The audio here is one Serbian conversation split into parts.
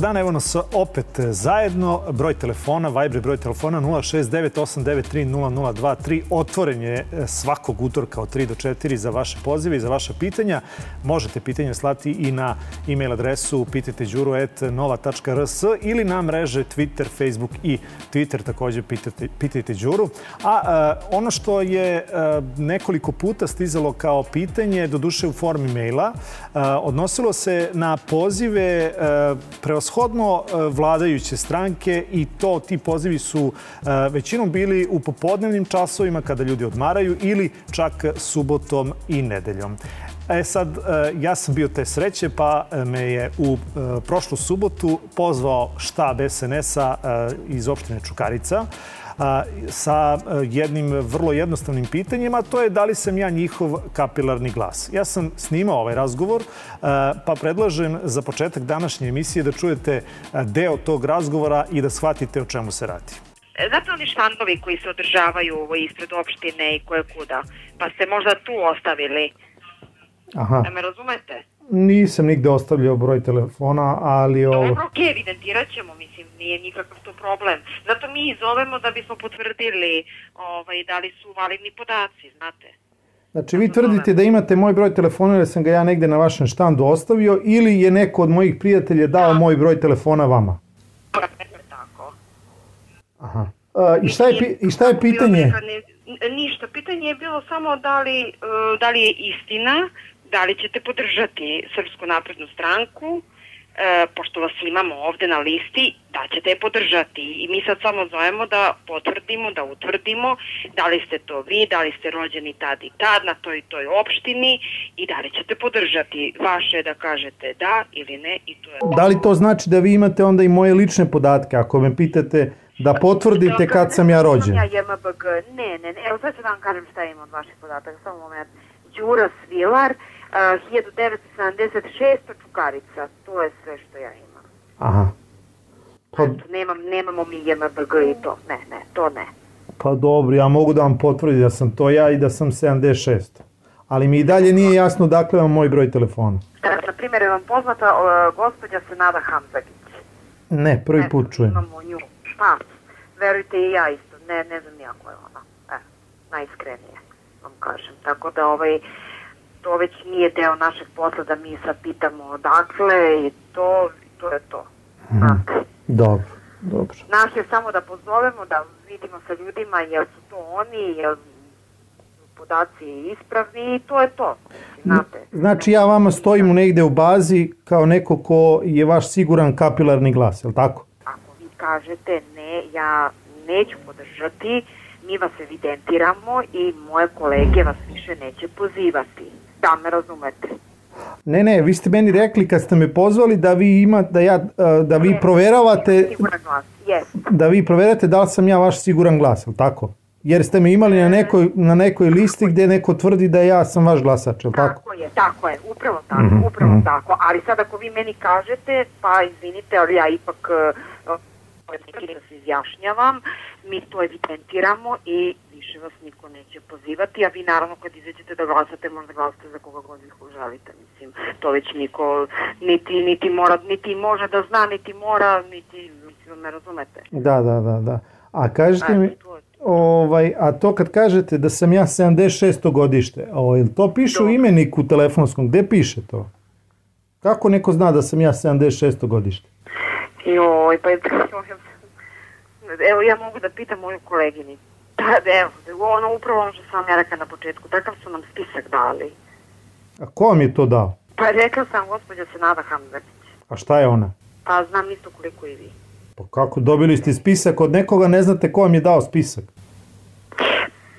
Dan, evo nas opet zajedno. Broj telefona, Viber broj telefona 069-893-0023. Otvoren je svakog utorka od 3 do 4 za vaše pozive i za vaša pitanja. Možete pitanja slati i na e-mail adresu pitajteđuru.nova.rs ili na mreže Twitter, Facebook i Twitter takođe pitajte, pitajte Đuru. A, a ono što je a, nekoliko puta stizalo kao pitanje, doduše u formi maila, odnosilo se na pozive a, preoshodno e, vladajuće stranke i to ti pozivi su e, većinom bili u popodnevnim časovima kada ljudi odmaraju ili čak subotom i nedeljom. E sad, e, ja sam bio te sreće, pa me je u prošlu subotu pozvao štab SNS-a iz opštine Čukarica sa jednim vrlo jednostavnim pitanjima, to je da li sam ja njihov kapilarni glas. Ja sam snimao ovaj razgovor, pa predlažem za početak današnje emisije da čujete deo tog razgovora i da shvatite o čemu se radi. E, znate oni štandovi koji se održavaju ispred opštine i koje kuda? Pa ste možda tu ostavili. Aha. Da me razumete? Nisam nigde ostavljao broj telefona, ali... Ovo... Dobro, okej, okay, evidentirat ćemo, mislim, nije nikakav to problem. Zato mi zovemo da bismo potvrdili ovaj, da li su validni podaci, znate. Znači, vi tvrdite da imate moj broj telefona ili sam ga ja negde na vašem štandu ostavio ili je neko od mojih prijatelja dao da. moj broj telefona vama? Tako. Aha. A, i, šta je, I šta je pitanje? Ništa, pitanje je bilo samo da li, e, da li je istina da li ćete podržati Srpsku naprednu stranku, e, pošto vas imamo ovde na listi, da ćete je podržati. I mi sad samo zovemo da potvrdimo, da utvrdimo da li ste to vi, da li ste rođeni tad i tad na toj toj opštini i da li ćete podržati. Vaše da kažete da ili ne i to je... Da li to znači da vi imate onda i moje lične podatke? Ako me pitate da potvrdite kad sam ja rođen. Ja JMBG, ne, ne, ne, evo sad ću da vam kažem šta imam od vaših podataka, samo moment. Đura Svilar, 1976. Čukarica. To je sve što ja imam. Aha. Pa... Eto, nemam, nemamo mi JMBG i to. Ne, ne, to ne. Pa dobro, ja mogu da vam potvrdim da sam to ja i da sam 76. Ali mi i dalje nije jasno dakle vam moj broj telefona. Da, na primjer, je vam poznata uh, gospođa Senada Hamzagić. Ne, prvi put čujem. Imamo nju. Pa, verujte i ja isto. Ne, ne znam nijako je ona. E, najiskrenije vam kažem. Tako da ovaj, to već nije deo našeg posla da mi sad pitamo odakle i to, to je to. Mm. Dobro, dobro. Naš je samo da pozovemo, da vidimo sa ljudima jel su to oni, jel podaci ispravni i to je to. Znate. Znači ja vama stojim negde u bazi kao neko ko je vaš siguran kapilarni glas, je li tako? Ako vi kažete ne, ja neću podržati, mi vas evidentiramo i moje kolege vas više neće pozivati. Da me razumete. Ne, ne, vi ste meni rekli kad ste me pozvali da vi ima, da ja, da vi proveravate... Siguran glas, yes. Da vi proverate da li sam ja vaš siguran glas, ili tako? Jer ste me imali na nekoj, na nekoj listi gde neko tvrdi da ja sam vaš glasač, ili tako? Tako je, tako je, upravo tako, mm -hmm, upravo mm -hmm. tako. Ali sad ako vi meni kažete, pa izvinite, ali ja ipak uh, da se izjašnjavam, mi to evidentiramo i više vas niko neće pozivati, a vi naravno kad izađete da glasate, možda glasate za koga god vi želite, mislim, to već niko niti, niti, mora, niti može da zna, niti mora, niti, mislim, me razumete. Da, da, da, da. A kažete mi, ovaj, a to kad kažete da sam ja 76. godište, ovaj, to piše u imeniku telefonskom, gde piše to? Kako neko zna da sam ja 76. godište? Joj, pa evo ja mogu da pitam moju koleginicu. Da, evo, ono upravo ono što sam ja rekla na početku, takav su nam spisak dali. A ko vam je to dao? Pa rekla sam gospođa Senada Hamzatić. A šta je ona? Pa znam isto koliko i vi. Pa kako, dobili ste spisak od nekoga, ne znate ko vam je dao spisak?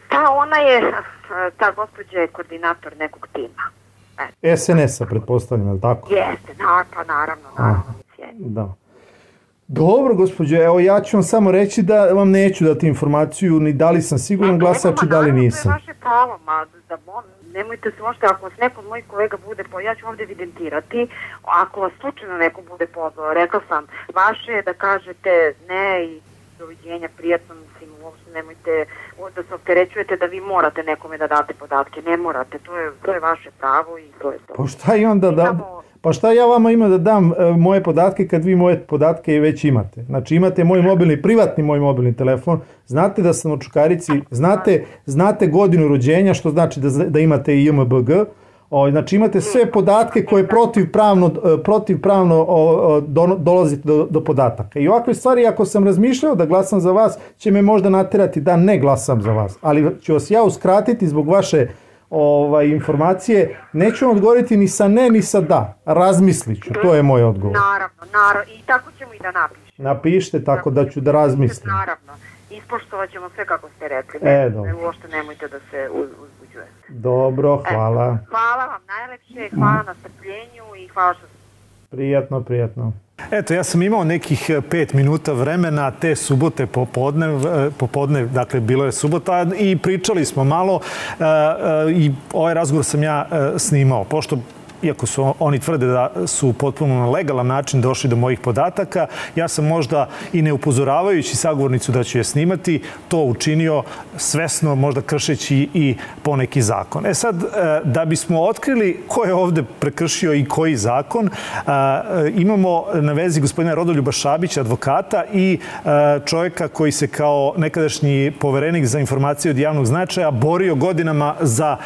Pa ona je, ta gospođa je koordinator nekog tima. E. SNS-a, pretpostavljam, je li tako? Jeste, na, pa naravno, naravno. Aha, da. Dobro, gospođo, evo ja ću vam samo reći da vam neću dati informaciju ni da li sam siguran glasač i da li nisam. To je vaše pravo, ma da nemojte se možete, ako vas neko od mojih kolega bude, po, ja ću ovde evidentirati, ako vas slučajno neko bude pozvao, rekla sam, vaše je da kažete ne i doviđenja, prijatno, mislim, uopšte nemojte da se opterećujete da vi morate nekome da date podatke, ne morate, to je, to je vaše pravo i to je to. Pa šta i onda da... Pa šta ja vama imam da dam e, moje podatke kad vi moje podatke već imate? Znači imate moj mobilni, privatni moj mobilni telefon, znate da sam u Čukarici, znate, znate godinu rođenja, što znači da, da imate i IMBG, O, znači imate sve podatke koje protivpravno, e, protivpravno do, dolazite do, do podataka. I ovakve stvari, ako sam razmišljao da glasam za vas, će me možda naterati da ne glasam za vas. Ali ću vas ja uskratiti zbog vaše ovaj, informacije. Neću vam odgovoriti ni sa ne, ni sa da. Razmislit ću, to je moj odgovor. Naravno, naravno. I tako ćemo i da napišemo. Napišite tako da ću da razmislim. Naravno. Ispoštovat ćemo sve kako ste rekli. E, dobro. Uošte nemojte da se uz, uzbuđuje. Dobro, hvala. E, hvala vam najlepše, hvala na strpljenju i hvala što Prijatno, prijatno. Eto, ja sam imao nekih e, pet minuta vremena te subote popodne, e, popodne, dakle, bilo je subota i pričali smo malo e, i ovaj razgovor sam ja snimao, pošto iako su oni tvrde da su potpuno na legalan način došli do mojih podataka, ja sam možda i ne upozoravajući sagovornicu da ću je snimati, to učinio svesno, možda kršeći i poneki zakon. E sad, e, da bismo otkrili ko je ovde prekršio i koji zakon, e, imamo na vezi gospodina Rodoljuba Šabića, advokata i e, čovjeka koji se kao nekadašnji poverenik za informacije od javnog značaja borio godinama za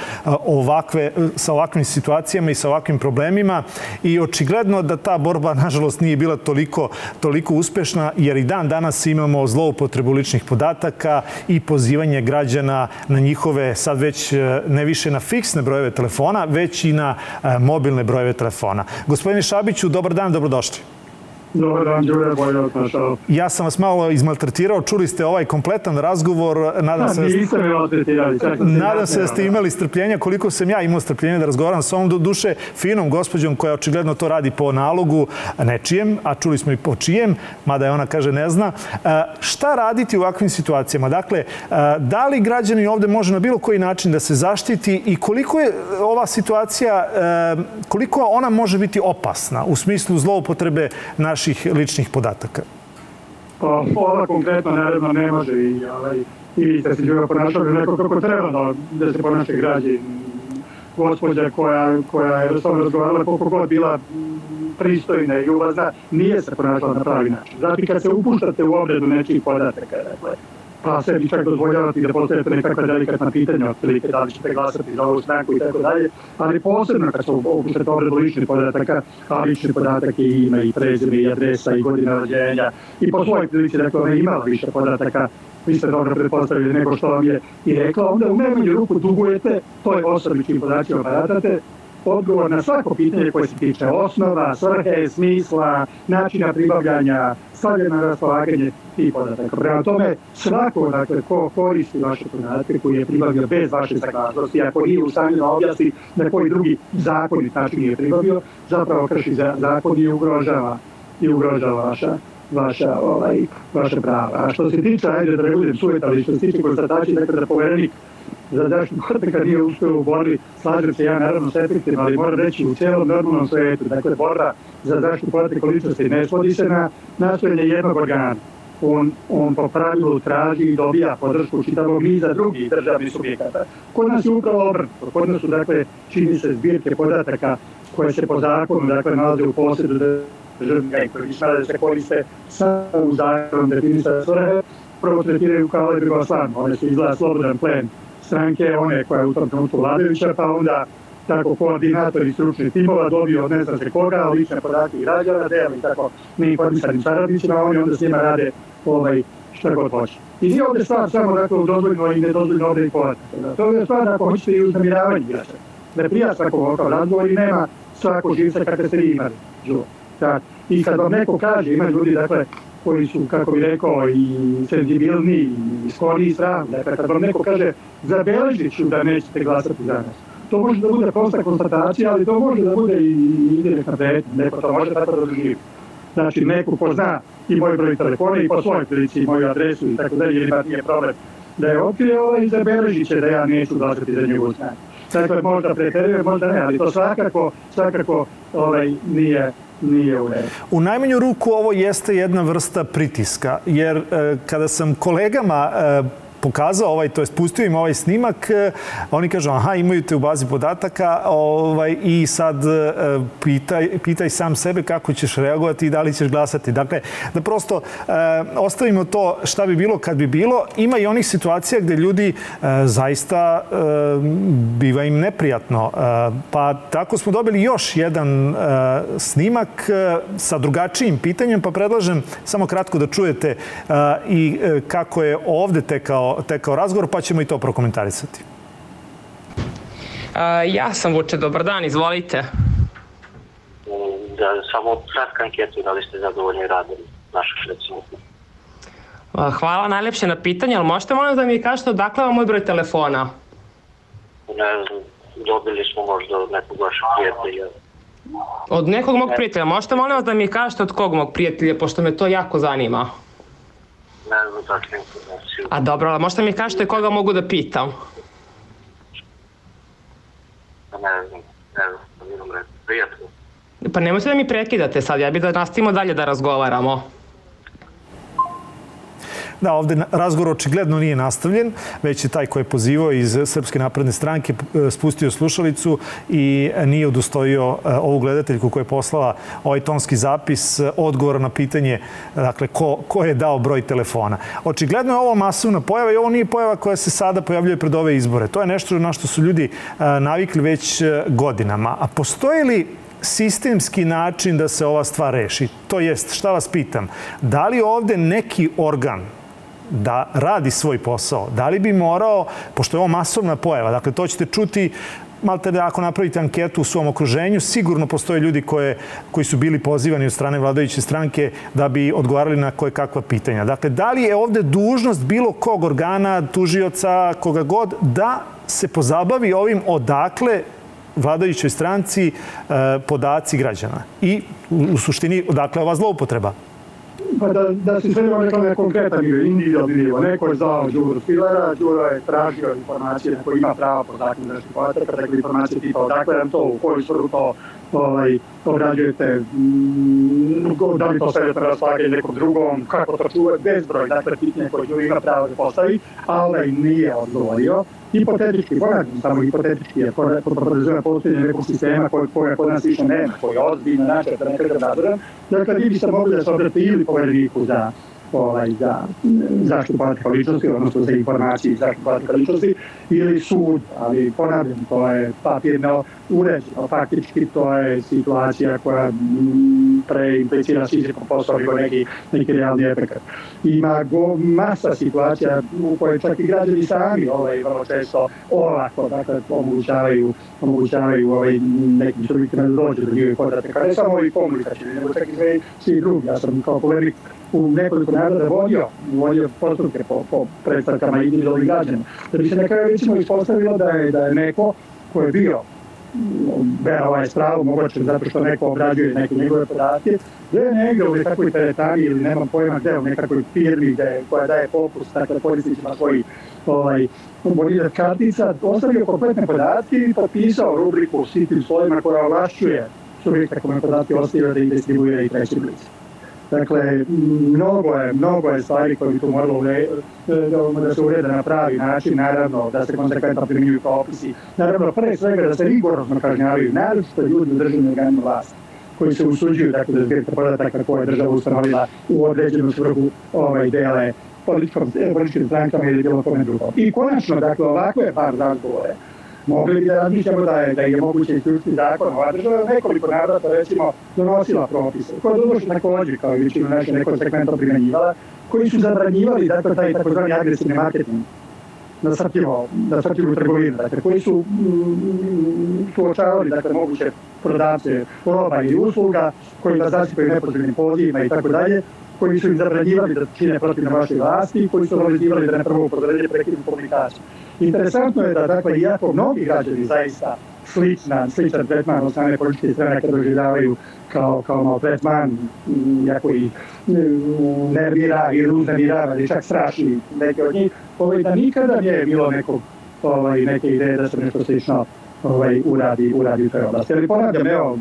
ovakve, sa ovakvim situacijama i sa ovakvim ovakvim problemima i očigledno da ta borba, nažalost, nije bila toliko, toliko uspešna, jer i dan danas imamo zloupotrebu ličnih podataka i pozivanje građana na njihove, sad već e, ne više na fiksne brojeve telefona, već i na e, mobilne brojeve telefona. Gospodine Šabiću, dobar dan, dobrodošli. Dobar dan, Đure Bojot, našao. Ja sam vas malo izmaltretirao, čuli ste ovaj kompletan razgovor. Nadam se, da nisam me maltretirali. Nadam se da ste imali strpljenja koliko sam ja imao strpljenja da razgovaram sa ovom duše finom gospođom koja očigledno to radi po nalogu nečijem, a čuli smo i po čijem, mada je ona kaže ne zna. E, šta raditi u ovakvim situacijama? Dakle, e, da li građani ovde može na bilo koji način da se zaštiti i koliko je ova situacija, e, koliko ona može biti opasna u smislu zloupotrebe naše vaših ličnih podataka? Pa, ova konkretno naredno ne može i, ovaj, i vi ste se ljubav ponašali neko kako treba da, da se ponaša građe. Gospodja koja, koja je jednostavno razgovarala koliko god bila pristojna i uvazna, nije se ponašala na pravi način. Znači, kad se upuštate u obredu nečih podataka, dakle, pa sebi čak dozvoljavati da postavite nekakve delikatna pitanja, otprilike da li ćete glasati za ovu stranku i tako dalje, ali posebno kad su upuštate obredu ličnih podataka, a lični podatak je ime i prezime i adresa i godina rođenja. I po svojoj prilici, dakle, ona imala više podataka vi ste dobro pretpostavili nego što vam je i rekla, onda u najmanju ruku dugujete toj osobi čim podacima baratate, odgovor na svako pitanje koje se tiče osnova, svrhe, smisla, načina pribavljanja, stavljena na raspolaganje tih podataka. Prema tome, svako dakle, ko koristi vaše podatke koji je pribavio bez vaše saglasnosti, ako nije u stanju da objasni na koji drugi zakonit način je pribavio, zapravo krši zakon i ugrožava, i ugrožava vaša vaša, ovaj, vaša prava. A što se tiče, ajde da ne budem sujet, ali što se tiče konstatacije, dakle da poverenik za zaštitu podataka nije uspeo u borbi, slažem se ja naravno s efektima, ali moram reći u celom normalnom svetu, dakle borba za zaštitu podataka ličnosti ne svodi se na nastojanje jednog organa. On, on po pravilu traži i dobija podršku čitavog niza drugih državnih subjekata. Kod nas je upravo obrnuto. Kod nas su, dakle, čini se zbirke podataka koje se po zakonu, dakle, nalaze u posjedu državnih koji da se koriste samo u zakonu definisane svrhe, prvo tretiraju kao lebigo slan. One su izgleda slobodan plen stranke, one koja je u tom trenutku vladajuća, pa onda tako koordinatori stručnih timova dobiju od ne znam se koga, lične podatke građana, deli tako neinformisanim saradnicima, oni onda s njima rade ovaj, šta god hoće. I nije ovde stvar samo dakle, u dozvoljno i nedozvoljno ovde i podataka. Da, to je stvar ako hoćete i uznamiravanje građana. Da ne prija svako ovakav razgovor i nema svako živca kakve ste vi imali. Da. I kad vam neko kaže, ima ljudi, dakle, koji su, kako bi rekao, i senzibilni, i skloni i sram. Dakle, kad vam neko kaže, zabeležit ću da nećete glasati za nas. To može da bude prosta konstatacija, ali to može da bude i indirektna pretnja. Neko to može tako da doživi. Znači, neko ko zna i moj broj telefona i po svojoj prilici i moju adresu i tako dalje, ili nije problem da je otkrije ovaj, zabeležit će da ja neću glasati za njegovu stranu. Dakle, možda preteruje, možda ne, ali to svakako, svakako ovaj, nije, nije u redu. U najmanju ruku ovo jeste jedna vrsta pritiska, jer e, kada sam kolegama e, pokazao ovaj, to je pustio im ovaj snimak, e, oni kažu, aha, imaju te u bazi podataka ovaj, i sad e, pitaj, pitaj sam sebe kako ćeš reagovati i da li ćeš glasati. Dakle, da prosto e, ostavimo to šta bi bilo kad bi bilo. Ima i onih situacija gde ljudi zaista biva im neprijatno. Pa tako smo dobili još jedan snimak sa drugačijim pitanjem, pa predlažem samo kratko da čujete i kako je ovde tekao tekao razgovor, pa ćemo i to prokomentarisati. A, ja sam Vuče, dobar dan, izvolite. Da, samo kratka anketu, da li ste zadovoljni radom našeg recimo. Hvala najlepše na pitanje, ali možete molim da mi kažete odakle vam moj broj telefona? Ne znam, dobili smo možda od nekog vašeg prijatelja. Od nekog mog prijatelja. Možete molim vas da mi kažete od kog mog prijatelja, pošto me to jako zanima. Ne znam tačnu informaciju. A dobro, ali možete mi kažete koga mogu da pitam? Pa ne znam, ne znam, da mi nam reći. Prijatno. Pa nemojte da mi prekidate sad, ja bih da nastavimo dalje da razgovaramo. Da, ovde razgovor očigledno nije nastavljen, već je taj koji je pozivao iz Srpske napredne stranke e, spustio slušalicu i nije udostojio e, ovu gledateljku koja je poslala ovaj tonski zapis e, odgovora na pitanje dakle, ko, ko je dao broj telefona. Očigledno je ovo masovna pojava i ovo nije pojava koja se sada pojavljuje pred ove izbore. To je nešto na što su ljudi navikli već godinama. A postoje li sistemski način da se ova stvar reši. To jest, šta vas pitam, da li ovde neki organ da radi svoj posao, da li bi morao, pošto je ovo masovna pojava, dakle to ćete čuti malte da ako napravite anketu u svom okruženju, sigurno postoje ljudi koje, koji su bili pozivani od strane vladajuće stranke da bi odgovarali na koje kakva pitanja. Dakle, da li je ovde dužnost bilo kog organa, tužioca, koga god, da se pozabavi ovim odakle vladajućoj stranci e, podaci građana. I u suštini odakle ova zloupotreba? Pa da, da se sve neko ne konkretan bio, individualni nivo. Neko je zvao Đuru Spilera, Đuro je tražio informacije na koje ima prava po zakonu da se podataka, dakle informacije tipa odakle nam to, u koju svrhu to ovaj, obrađujete, mm, da li to stavljate na raspolaganje nekom drugom, kako to čuvate, bezbroj, dakle pitanje koje Đuro ima pravo da postavi, ali nije odgovorio. Hipotetički, ponavljam samo hipotetički, jer podrazumije postojenje nekog sistema koje, koje kod nas više nema, koji je ozbiljno način, da nekada nadzoran, dakle, vi biste mogli da se obrate ili povereniku za ovaj, za zaštitu podataka ličnosti, odnosno za informacije i zaštitu podataka ličnosti, ili sud, ali ponavljam, to je papirno uređeno. Faktički to je situacija koja preimplicira Sisyphov posao nego neki, neki realni efekt. Ima go, masa situacija u kojoj čak i građani sami ovaj, vrlo često olako dakle, omogućavaju, omogućavaju ovaj, nekim subjektima da dođe do njihovih podataka. Ne samo ovi komunikacijni, nego čak i svi, svi drugi. Ja sam kao povernik u nekoliko naroda vodio, vodio postupke po, po predstavkama individualnih građana. Da bi se na recimo ispostavilo da je, da je neko ko je bio ovaj spravu, moguće zato što neko obrađuje neke njegove podatke, gde je negde u nekakvoj teretani ili nemam pojma gde, u nekakvoj firmi gde, koja daje popust, dakle korisnicima koji ovaj, bolidat kartica, ostavio kompletne podatke i potpisao rubriku s tim slovima koja ovlašćuje subjekta kome podatke ostavio da ih distribuira i treći blic. Dakle, mnogo je, mnogo je stvari koje bi tu moralo da se urede na pravi način, naravno da se konsekventno primjenjuju propisi, naravno pre svega da se rigorozno kažnjavaju, naravno ljudi u državnim organima vlasti koji se usuđuju dakle, da zbirte podataka koje je država ustanovila u određenu svrhu ovaj, dele političkim strankama ili bilo kome drugom. I konačno, dakle, ovakve par razgovore, mogli da razmišljamo da je, da je moguće isključiti zakon. Ova država nekoliko navrata, recimo, donosila propise, koje donosi takođe, kao i većinu naše neko segmento primenjivala, koji su zabranjivali, dakle, taj takozvani agresivni marketing na srtivo, na srtivu trgovinu, dakle, koji su mm, suočavali, dakle, moguće prodavce roba i usluga, koji da zasipaju nepotrebnim pozivima i tako dalje, koji su im zabranjivali da čine protiv na vašoj vlasti, koji su obavezivali da ne prvo podelje prekidnu komunikaciju. Interesantno je da, dakle, iako mnogi građani zaista slična, sličan tretman od strane političke stranaka doživljavaju kao, kao malo tretman, iako i nervira i uznemirava ili čak straši neke od njih, ovaj, da nikada nije bilo nekog, ovaj, neke ideje da se nešto slično ovaj, uradi, uradi u toj oblasti. Ali ponavljam, evo,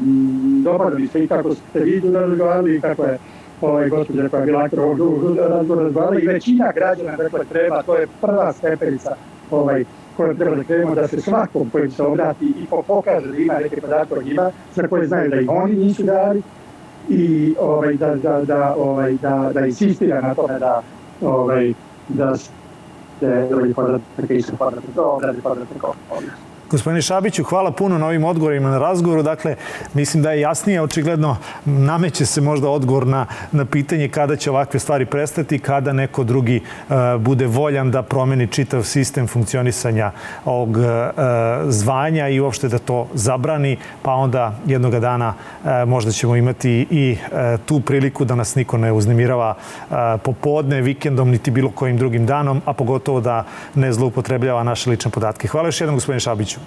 dopada mi se i kako ste vi razgovarali i kako je ovaj, gospođa koja je bila aktor ovog drugog razgovara i većina građana dakle, treba, to je prva stepenica ovaj, koje treba da krenemo da se svakom koji se obrati i pokaže da ima neke podatke o njima, za koje znaju da ih oni nisu dali i ovaj, da, da, da, ovaj, da, da insistira na tome da, ovaj, da se obradi podatke i se obradi podatke Gospodine Šabiću, hvala puno na ovim odgovorima na razgovoru. Dakle, mislim da je jasnije, očigledno nameće se možda odgovor na, na pitanje kada će ovakve stvari prestati, kada neko drugi uh, bude voljan da promeni čitav sistem funkcionisanja ovog uh, zvanja i uopšte da to zabrani, pa onda jednoga dana uh, možda ćemo imati i uh, tu priliku da nas niko ne uznemirava uh, popodne, vikendom, niti bilo kojim drugim danom, a pogotovo da ne zloupotrebljava naše lične podatke. Hvala još jednom, gospodine Šabiću.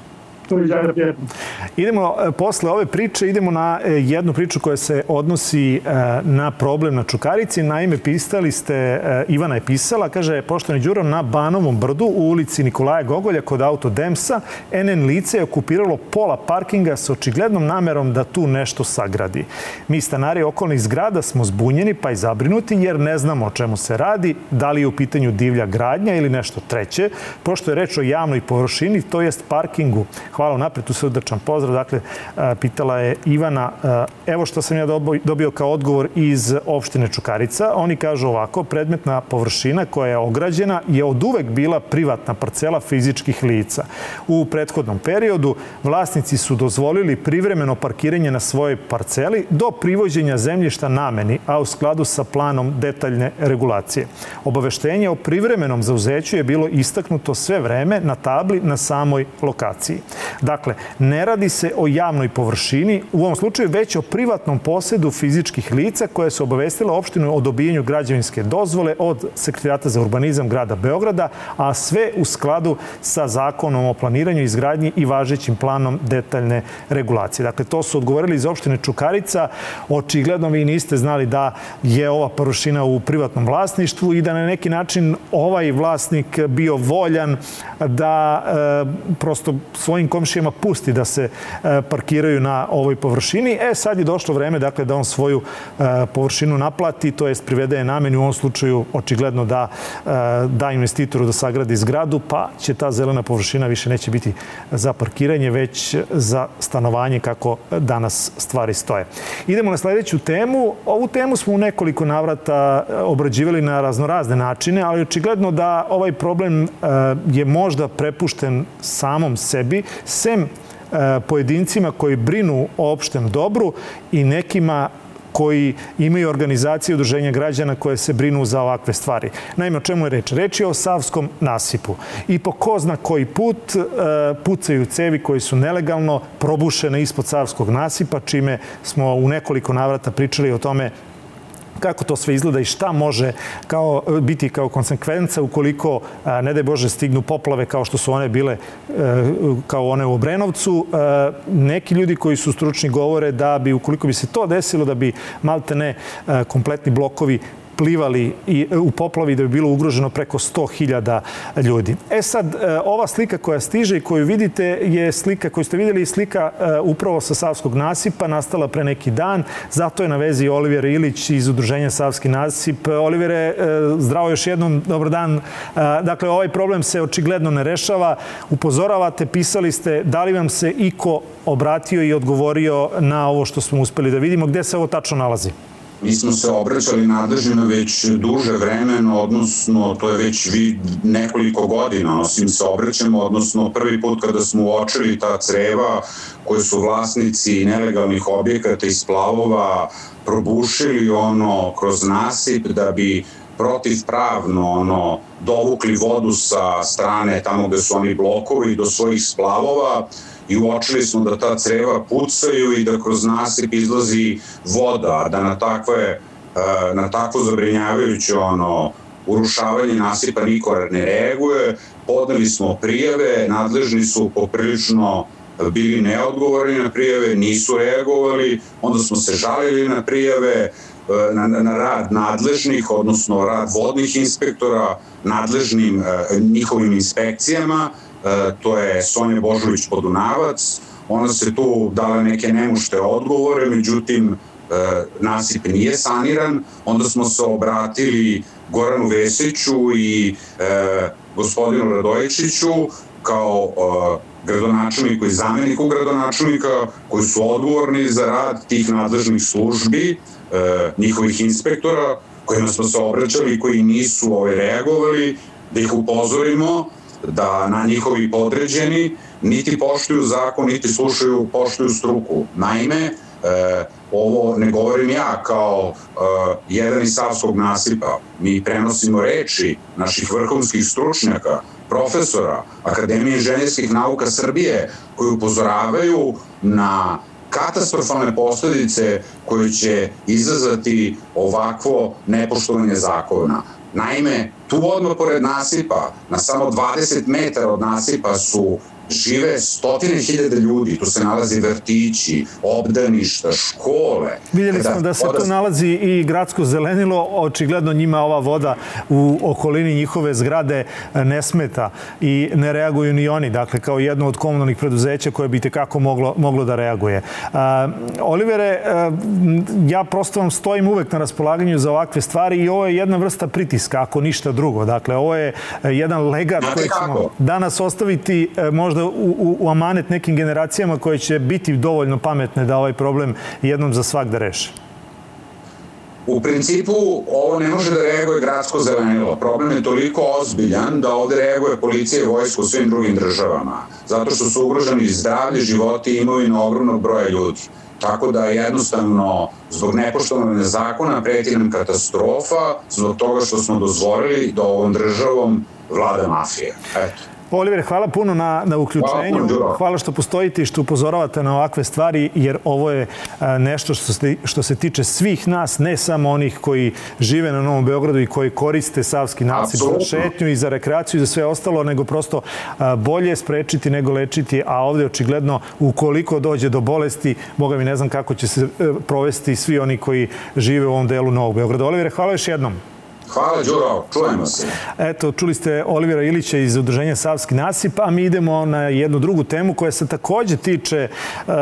Idemo e, posle ove priče, idemo na e, jednu priču koja se odnosi e, na problem na Čukarici. Naime, pisali ste, Ivana je pisala, kaže, poštovani Đuro, na Banovom brdu u ulici Nikolaja Gogolja kod auto Demsa, NN lice je okupiralo pola parkinga sa očiglednom namerom da tu nešto sagradi. Mi stanari okolnih zgrada smo zbunjeni pa i zabrinuti jer ne znamo o čemu se radi, da li je u pitanju divlja gradnja ili nešto treće, pošto je reč o javnoj površini, to jest parkingu Hvala napred, tu srdačan pozdrav. Dakle, pitala je Ivana, evo što sam ja dobio kao odgovor iz opštine Čukarica. Oni kažu ovako, predmetna površina koja je ograđena je od uvek bila privatna parcela fizičkih lica. U prethodnom periodu vlasnici su dozvolili privremeno parkiranje na svojoj parceli do privođenja zemljišta nameni, a u skladu sa planom detaljne regulacije. Obaveštenje o privremenom zauzeću je bilo istaknuto sve vreme na tabli na samoj lokaciji. Dakle, ne radi se o javnoj površini, u ovom slučaju već o privatnom posedu fizičkih lica koje su obavestila opštinu o dobijenju građevinske dozvole od Sekretarijata za urbanizam grada Beograda, a sve u skladu sa zakonom o planiranju, izgradnji i važećim planom detaljne regulacije. Dakle, to su odgovorili iz opštine Čukarica. Očigledno vi niste znali da je ova površina u privatnom vlasništvu i da na neki način ovaj vlasnik bio voljan da e, prosto svojim komšijama pusti da se e, parkiraju na ovoj površini. E, sad je došlo vreme dakle, da on svoju e, površinu naplati, to jest privede je nameni u ovom slučaju očigledno da e, da investitoru da sagradi zgradu, pa će ta zelena površina više neće biti za parkiranje, već za stanovanje kako danas stvari stoje. Idemo na sledeću temu. Ovu temu smo u nekoliko navrata obrađivali na raznorazne načine, ali očigledno da ovaj problem je možda prepušten samom sebi, sem e, pojedincima koji brinu o opštem dobru i nekima koji imaju organizacije udruženja građana koje se brinu za ovakve stvari. Naime, o čemu je reč? Reč je o Savskom nasipu. I po ko zna koji put e, pucaju cevi koji su nelegalno probušene ispod Savskog nasipa, čime smo u nekoliko navrata pričali o tome kako to sve izgleda i šta može kao, biti kao konsekvenca ukoliko, ne daj Bože, stignu poplave kao što su one bile, e, kao one u Obrenovcu. E, neki ljudi koji su stručni govore da bi, ukoliko bi se to desilo, da bi malte ne e, kompletni blokovi plivali i u poplavi da bi bilo ugroženo preko 100.000 ljudi. E sad, e, ova slika koja stiže i koju vidite je slika koju ste videli slika e, upravo sa Savskog nasipa, nastala pre neki dan. Zato je na vezi Oliver Ilić iz Udruženja Savski nasip. Olivere, e, zdravo još jednom, dobar dan. Dakle, ovaj problem se očigledno ne rešava. Upozoravate, pisali ste, da li vam se iko obratio i odgovorio na ovo što smo uspeli da vidimo, gde se ovo tačno nalazi? Mi smo se obraćali nadležima već duže vremeno, odnosno to je već vi nekoliko godina, osim se obraćamo, odnosno prvi put kada smo uočili ta creva koje su vlasnici nelegalnih objekata i splavova probušili ono kroz nasip da bi protivpravno ono dovukli vodu sa strane tamo gde su oni blokovi do svojih splavova i uočili smo da ta creva pucaju i da kroz nasip izlazi voda, da na takve e, na takvo zabrinjavajuće ono urušavanje nasipa niko ne reaguje, podali smo prijave, nadležni su poprilično bili neodgovorni na prijave, nisu reagovali, onda smo se žalili na prijave, e, na, na rad nadležnih, odnosno rad vodnih inspektora, nadležnim e, njihovim inspekcijama, to je Sonja Božović Podunavac, ona se tu dala neke nemušte odgovore, međutim nasip nije saniran, onda smo se obratili Goranu Vesiću i gospodinu Radojičiću kao gradonačelniku i zameniku gradonačelnika koji su odgovorni za rad tih nadležnih službi, njihovih inspektora, kojima smo se obraćali i koji nisu ove, ovaj, reagovali, da ih upozorimo da na njihovi podređeni niti poštuju zakon, niti slušaju, poštuju struku. Naime, e, ovo ne govorim ja kao e, jedan iz Savskog nasipa. Mi prenosimo reči naših vrhunskih stručnjaka, profesora Akademije inženjerskih nauka Srbije koji upozoravaju na katastrofalne posledice koje će izazvati ovakvo nepoštovanje zakona. Naime, tu odmah pored nasipa, na samo 20 metara od nasipa su žive stotine hiljade ljudi, tu se nalazi vrtići, obdaništa, škole. Vidjeli smo da se voda... tu nalazi i gradsko zelenilo, očigledno njima ova voda u okolini njihove zgrade ne smeta i ne reaguju ni oni, dakle kao jedno od komunalnih preduzeća koje bi tekako moglo, moglo da reaguje. Uh, Olivere, uh, ja prosto vam stojim uvek na raspolaganju za ovakve stvari i ovo je jedna vrsta pritiska, ako ništa drugo. Dakle, ovo je jedan legat koji ćemo danas ostaviti možda možda u, u, amanet nekim generacijama koje će biti dovoljno pametne da ovaj problem jednom za svak da reše? U principu, ovo ne može da reaguje gradsko zelenilo. Problem je toliko ozbiljan da ovde reaguje policija i vojsko u svim drugim državama. Zato što su ugroženi zdravlje, životi i imovina ogromnog broja ljudi. Tako da jednostavno zbog nepoštovane zakona preti nam katastrofa zbog toga što smo dozvolili da ovom državom vlada mafija. Eto. Oliver, hvala puno na, na uključenju. Hvala, hvala što postojite i što upozoravate na ovakve stvari, jer ovo je nešto što se, što se tiče svih nas, ne samo onih koji žive na Novom Beogradu i koji koriste Savski nasip za šetnju i za rekreaciju i za sve ostalo, nego prosto bolje sprečiti nego lečiti, a ovde očigledno ukoliko dođe do bolesti, boga mi ne znam kako će se e, provesti svi oni koji žive u ovom delu Novog Beograda. Oliver, hvala još jednom. Hvala, Đuro, čujemo se. Eto, čuli ste Olivera Ilića iz Udruženja Savski nasip, a mi idemo na jednu drugu temu koja se takođe tiče uh,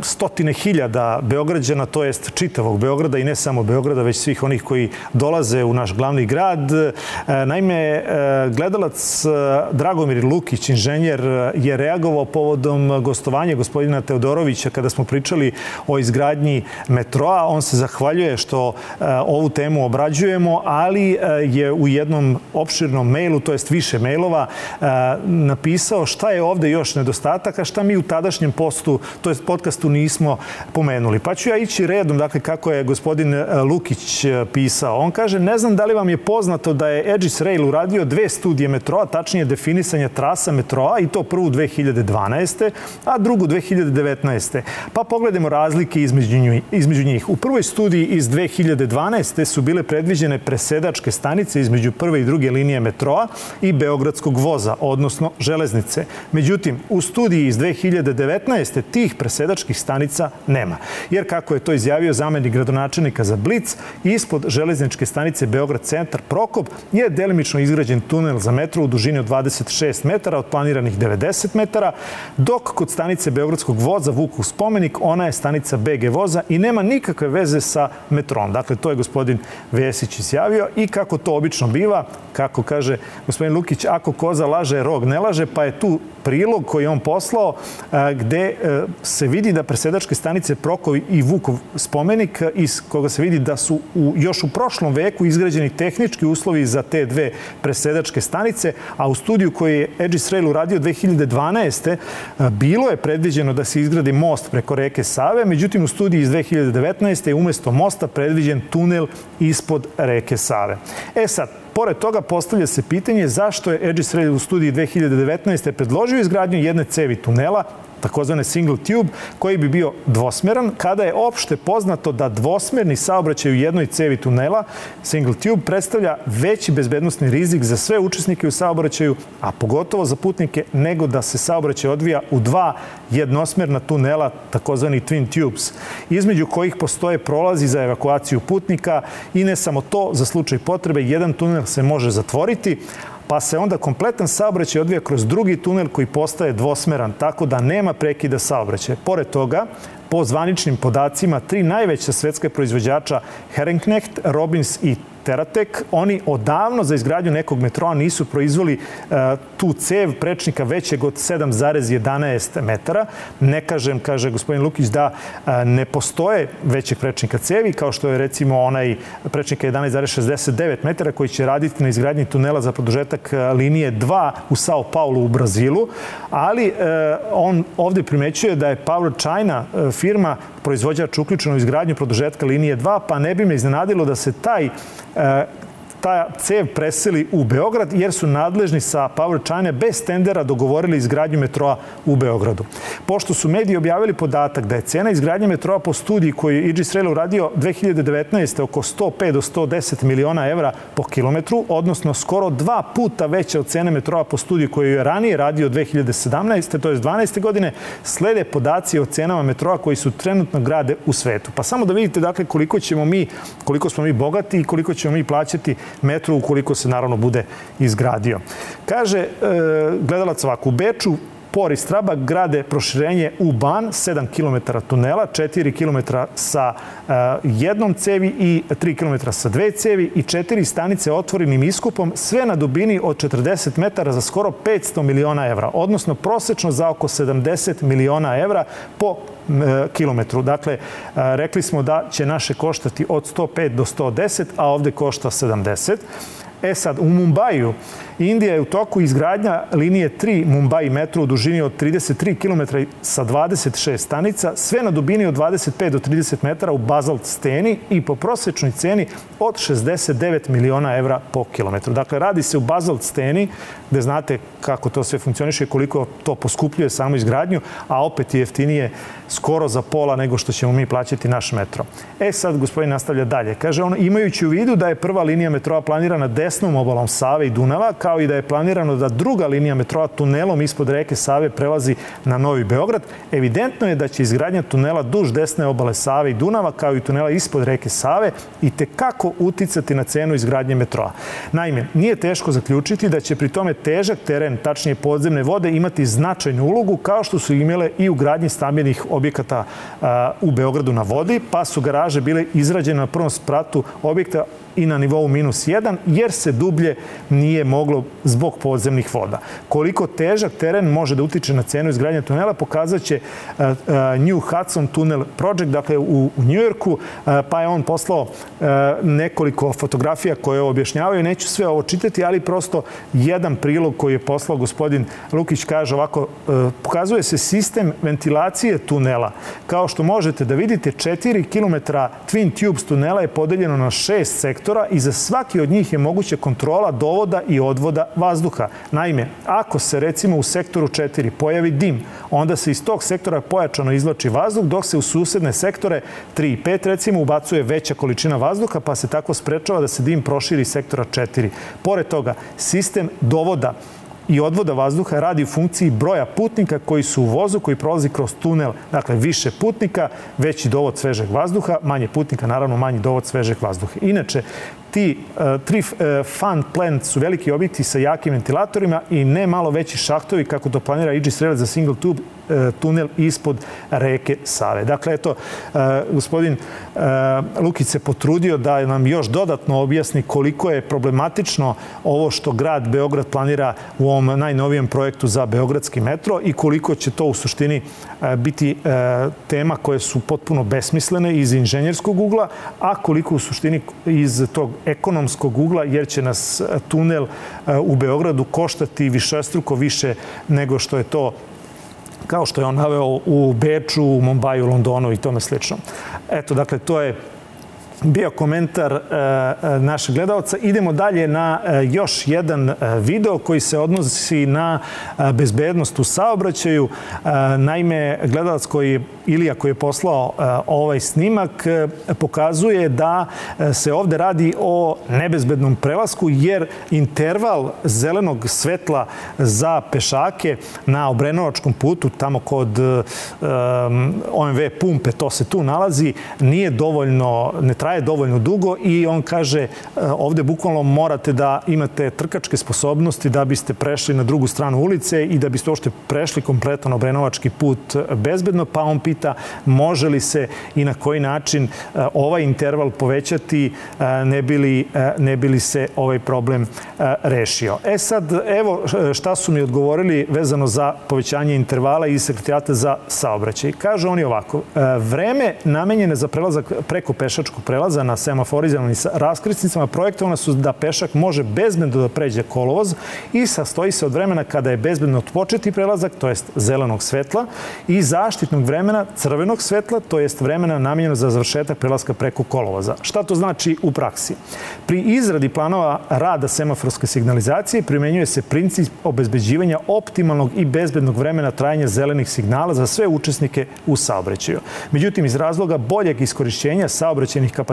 stotine hiljada Beograđana, to jest čitavog Beograda i ne samo Beograda, već svih onih koji dolaze u naš glavni grad. Uh, naime, uh, gledalac Dragomir Lukić, inženjer, je reagovao povodom gostovanja gospodina Teodorovića kada smo pričali o izgradnji metroa. On se zahvaljuje što ovu temu obrađujemo, ali E, je u jednom opširnom mailu, to jest više mailova, e, napisao šta je ovde još nedostatak, a šta mi u tadašnjem postu, to jest podcastu nismo pomenuli. Pa ću ja ići redom, dakle, kako je gospodin e, Lukić pisao. On kaže, ne znam da li vam je poznato da je Edgis Rail uradio dve studije metroa, tačnije definisanja trasa metroa i to prvu 2012. a drugu 2019. Pa pogledamo razlike. Između njih. U prvoj studiji iz 2012. su bile predviđene presedač presedačke stanice između prve i druge linije metroa i Beogradskog voza, odnosno železnice. Međutim, u studiji iz 2019. tih presedačkih stanica nema. Jer kako je to izjavio zamenik gradonačelnika za Blic, ispod železničke stanice Beograd centar Prokop je delimično izgrađen tunel za metro u dužini od 26 metara od planiranih 90 metara, dok kod stanice Beogradskog voza Vukov spomenik ona je stanica BG voza i nema nikakve veze sa metrom. Dakle, to je gospodin Vesić izjavio i kako to obično biva, kako kaže gospodin Lukić, ako koza laže, rog ne laže, pa je tu prilog koji je on poslao gde e, se vidi da presedačke stanice Prokov i Vukov spomenik iz koga se vidi da su u, još u prošlom veku izgrađeni tehnički uslovi za te dve presedačke stanice, a u studiju koji je Edge Rail uradio 2012. bilo je predviđeno da se izgradi most preko reke Save, međutim u studiji iz 2019. je umesto mosta predviđen tunel ispod reke Save. E sad, Pored toga postavlja se pitanje zašto je Edge Rail u studiji 2019. predložio izgradnju jedne cevi tunela takozvane single tube, koji bi bio dvosmeran, kada je opšte poznato da dvosmerni saobraćaj u jednoj cevi tunela, single tube, predstavlja veći bezbednostni rizik za sve učesnike u saobraćaju, a pogotovo za putnike, nego da se saobraćaj odvija u dva jednosmerna tunela, takozvani twin tubes, između kojih postoje prolazi za evakuaciju putnika. I ne samo to, za slučaj potrebe, jedan tunel se može zatvoriti, pa se onda kompletan saobraćaj odvija kroz drugi tunel koji postaje dvosmeran, tako da nema prekida saobraćaja. Pored toga, po zvaničnim podacima, tri najveća svetska proizvođača Herrenknecht, Robins i Teratek, oni odavno za izgradnju nekog metroa nisu proizvoli e, tu cev prečnika većeg od 7,11 metara. Ne kažem, kaže gospodin Lukić, da e, ne postoje većeg prečnika cevi, kao što je recimo onaj prečnika 11,69 metara koji će raditi na izgradnji tunela za produžetak e, linije 2 u Sao Paulo u Brazilu, ali on ovde primećuje da je Power China firma proizvođač uključeno u izgradnju produžetka linije 2, pa ne bi me iznenadilo da se taj E, ta cev preseli u Beograd jer su nadležni sa Power China bez tendera dogovorili izgradnju metroa u Beogradu. Pošto su mediji objavili podatak da je cena izgradnje metroa po studiji koju je Idris Rail uradio 2019. oko 105 do 110 miliona evra po kilometru, odnosno skoro dva puta veća od cene metroa po studiji koju je ranije radio 2017. to je 12. godine, slede podaci o cenama metroa koji su trenutno grade u svetu. Pa samo da vidite dakle koliko ćemo mi, koliko smo mi bogati i koliko ćemo mi plaćati metru ukoliko se naravno bude izgradio. Kaže e, gledalac ovako, u Beču Por Straba grade proširenje u Ban, 7 km tunela, 4 km sa uh, jednom cevi i 3 km sa dve cevi i četiri stanice otvorenim iskupom, sve na dubini od 40 metara za skoro 500 miliona evra, odnosno prosečno za oko 70 miliona evra po kilometru. Dakle, rekli smo da će naše koštati od 105 do 110, a ovde košta 70. E sad, u Mumbaju, Indija je u toku izgradnja linije 3 Mumbai metro u dužini od 33 km sa 26 stanica, sve na dubini od 25 do 30 metara u bazalt steni i po prosečnoj ceni od 69 miliona evra po kilometru. Dakle, radi se u bazalt steni, gde znate kako to sve funkcioniše i koliko to poskupljuje samo izgradnju, a opet je jeftinije skoro za pola nego što ćemo mi plaćati naš metro. E sad, gospodin nastavlja dalje. Kaže on, imajući u vidu da je prva linija metroa planirana desnom obalom Save i Dunava, kao i da je planirano da druga linija metroa tunelom ispod reke Save prelazi na Novi Beograd, evidentno je da će izgradnja tunela duž desne obale Save i Dunava, kao i tunela ispod reke Save, i te kako uticati na cenu izgradnje metroa. Naime, nije teško zaključiti da će pri tome težak teren, tačnije podzemne vode, imati značajnu ulogu, kao što su imele i u gradnji stambenih objekata u Beogradu na vodi, pa su garaže bile izrađene na prvom spratu objekta i na nivou minus 1, jer se dublje nije moglo zbog podzemnih voda. Koliko težak teren može da utiče na cenu izgradnje tunela, pokazat će uh, uh, New Hudson Tunnel Project, dakle u, Njujorku, uh, pa je on poslao nekoliko fotografija koje objašnjavaju. Neću sve ovo čitati, ali prosto jedan prilog koji je poslao gospodin Lukić kaže ovako, pokazuje se sistem ventilacije tunela. Kao što možete da vidite, 4 km Twin Tubes tunela je podeljeno na šest sektora sektora i za svaki od njih je moguća kontrola dovoda i odvoda vazduha. Naime, ako se recimo u sektoru 4 pojavi dim, onda se iz tog sektora pojačano izlači vazduh, dok se u susedne sektore 3 i 5 recimo ubacuje veća količina vazduha, pa se tako sprečava da se dim proširi sektora 4. Pored toga, sistem dovoda i odvoda vazduha radi u funkciji broja putnika koji su u vozu koji prolazi kroz tunel. Dakle, više putnika, veći dovod svežeg vazduha, manje putnika, naravno manji dovod svežeg vazduha. Inače, ti uh, tri uh, fan plant su veliki objekti sa jakim ventilatorima i ne malo veći šahtovi kako to planira Aegis Rail za single tube uh, tunel ispod reke Save. Dakle, eto, gospodin Lukić se potrudio da nam još dodatno objasni koliko je problematično ovo što grad Beograd planira u ovom najnovijem projektu za Beogradski metro i koliko će to u suštini biti tema koje su potpuno besmislene iz inženjerskog ugla, a koliko u suštini iz tog ekonomskog ugla, jer će nas tunel e, u Beogradu koštati višestruko više nego što je to kao što je on naveo u Beču, u Mumbaju, Londonu i tome slično. Eto, dakle, to je bio komentar e, e, našeg gledalca. Idemo dalje na e, još jedan video koji se odnosi na bezbednost u saobraćaju. Naime, gledalac koji Ilija koji je poslao ovaj snimak pokazuje da se ovde radi o nebezbednom prelasku jer interval zelenog svetla za pešake na Obrenovačkom putu, tamo kod OMV pumpe, to se tu nalazi, nije dovoljno, ne traje dovoljno dugo i on kaže e, ovde bukvalno morate da imate trkačke sposobnosti da biste prešli na drugu stranu ulice i da biste uopšte prešli kompletan obrenovački put bezbedno, pa on pita može li se i na koji način e, ovaj interval povećati ne bili, ne bili se ovaj problem rešio. E sad, evo šta su mi odgovorili vezano za povećanje intervala i sekretarijata za saobraćaj. Kažu oni ovako, vreme namenjene za prelazak preko pešačkog prelaza na semaforizovanim raskrsnicama projektovane su da pešak može bezbedno da pređe kolovoz i sastoji se od vremena kada je bezbedno otpočeti prelazak, to jest zelenog svetla, i zaštitnog vremena crvenog svetla, to jest vremena namenjeno za završetak prelaska preko kolovoza. Šta to znači u praksi? Pri izradi planova rada semaforske signalizacije primenjuje se princip obezbeđivanja optimalnog i bezbednog vremena trajanja zelenih signala za sve učesnike u saobraćaju. Međutim, iz razloga boljeg iskorišćenja kapaciteta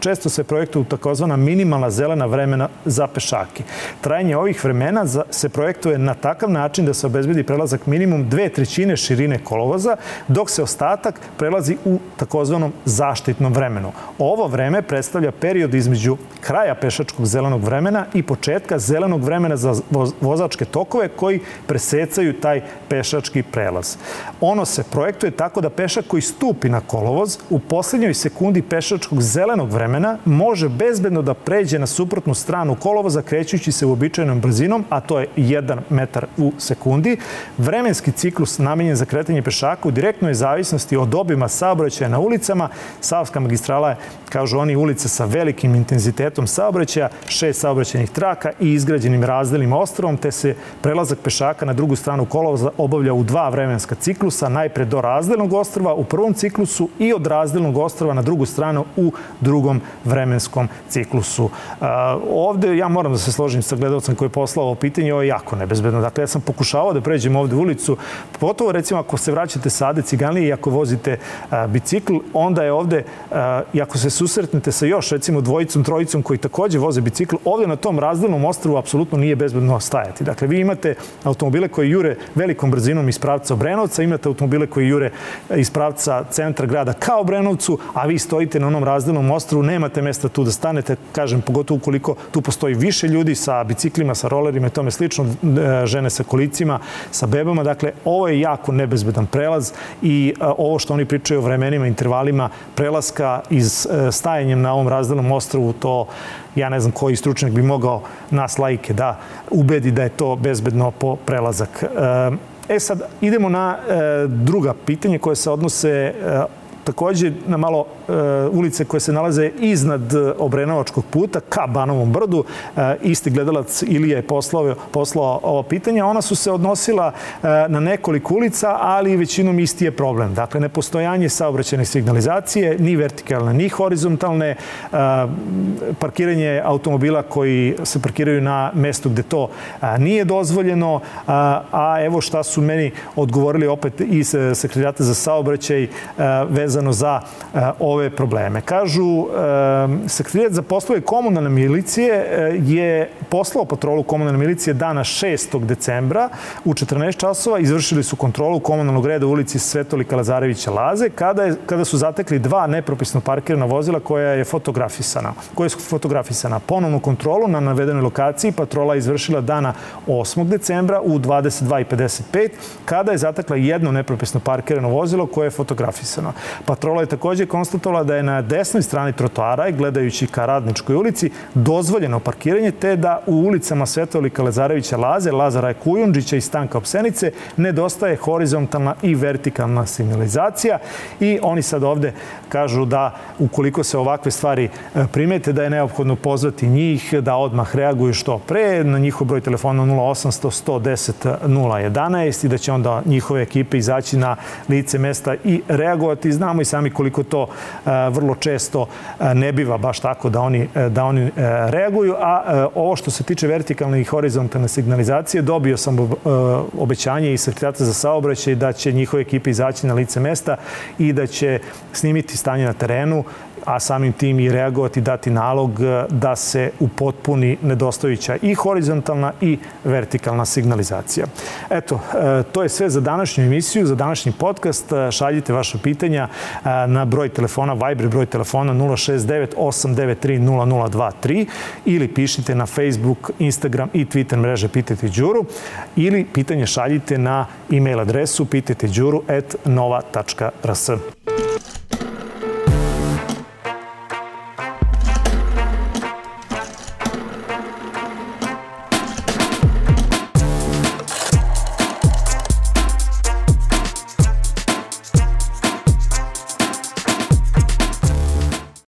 često se projektuju takozvana minimalna zelena vremena za pešake. Trajanje ovih vremena se projektuje na takav način da se obezbedi prelazak minimum dve trećine širine kolovoza, dok se ostatak prelazi u takozvanom zaštitnom vremenu. Ovo vreme predstavlja period između kraja pešačkog zelenog vremena i početka zelenog vremena za vozačke tokove koji presecaju taj pešački prelaz. Ono se projektuje tako da pešak koji stupi na kolovoz u poslednjoj sekundi pešačkog zelenog vremena može bezbedno da pređe na suprotnu stranu kolovoza krećući se uobičajenom brzinom, a to je 1 metar u sekundi. Vremenski ciklus namenjen za kretanje pešaka u direktnoj zavisnosti od obima saobraćaja na ulicama. Savska magistrala je, kažu oni, ulica sa velikim intenzitetom saobraćaja, šest saobraćajnih traka i izgrađenim razdelnim ostrovom, te se prelazak pešaka na drugu stranu kolovoza obavlja u dva vremenska ciklusa, najpre do razdelnog ostrova u prvom ciklusu i od razdelnog ostrova na drugu stranu u drugom vremenskom ciklusu. Ovde ja moram da se složim sa gledalcem koji je poslao ovo pitanje, ovo je jako nebezbedno. Dakle, ja sam pokušavao da pređem ovde u ulicu, potovo recimo ako se vraćate sa Ade Ciganlije i ako vozite bicikl, onda je ovde, i ako se susretnete sa još recimo dvojicom, trojicom koji takođe voze bicikl, ovde na tom razdelnom ostrovu apsolutno nije bezbedno stajati. Dakle, vi imate automobile koji jure velikom brzinom iz pravca Obrenovca, imate automobile koji jure iz pravca centra grada ka Obrenovcu, a vi stojite na onom razdelnom ostrovu, nemate mesta tu da stanete, kažem, pogotovo ukoliko tu postoji više ljudi sa biciklima, sa rolerima i tome slično, e, žene sa kolicima, sa bebama. Dakle, ovo je jako nebezbedan prelaz i e, ovo što oni pričaju o vremenima, intervalima prelaska iz e, stajanjem na ovom razdelnom ostrovu, to ja ne znam koji stručnjak bi mogao nas lajke da ubedi da je to bezbedno po prelazak. E sad, idemo na druga pitanje koje se odnose takođe na malo e, ulice koje se nalaze iznad Obrenovačkog puta ka Banovom brdu. E, isti gledalac Ilija je poslao, poslao ovo pitanje. Ona su se odnosila e, na nekoliko ulica, ali većinom isti je problem. Dakle, nepostojanje saobraćene signalizacije, ni vertikalne, ni horizontalne, e, parkiranje automobila koji se parkiraju na mestu gde to e, nije dozvoljeno, a, a evo šta su meni odgovorili opet iz sekretarijata za saobraćaj e, vezano vezano za e, ove probleme. Kažu, e, sekretarijat za poslove komunalne milicije e, je poslao patrolu komunalne milicije dana 6. decembra u 14 časova. Izvršili su kontrolu komunalnog reda u ulici Svetolika Lazarevića Laze kada, je, kada su zatekli dva nepropisno parkirana vozila koja je fotografisana. Koja su fotografisana. Ponovnu kontrolu na navedenoj lokaciji patrola je izvršila dana 8. decembra u 22.55 kada je zatekla jedno nepropisno parkirano vozilo koje je fotografisano. Patrola je takođe konstatovala da je na desnoj strani trotoara, gledajući ka Radničkoj ulici, dozvoljeno parkiranje, te da u ulicama Svetolika Lezarevića Laze, Lazara Kujundžića i Stanka Opsenice nedostaje horizontalna i vertikalna signalizacija i oni sad ovde kažu da ukoliko se ovakve stvari e, primete, da je neophodno pozvati njih da odmah reaguju što pre na njihov broj telefona 0800 110 011 i da će onda njihove ekipe izaći na lice mesta i reagovati. Znamo znamo i sami koliko to e, vrlo često e, ne biva baš tako da oni, e, da oni reaguju, a ovo što se tiče vertikalne i horizontalne signalizacije, dobio sam obećanje i sekretarata za saobraćaj da će njihove ekipe izaći na lice mesta i da će snimiti stanje na terenu, a samim tim i reagovati, dati nalog da se upotpuni nedostojića i horizontalna i vertikalna signalizacija. Eto, to je sve za današnju emisiju, za današnji podcast. Šaljite vaše pitanja na broj telefona, Viber broj telefona 069 893 0023 ili pišite na Facebook, Instagram i Twitter mreže Pitajte Đuru ili pitanje šaljite na e-mail adresu pitajteđuru at nova.rs.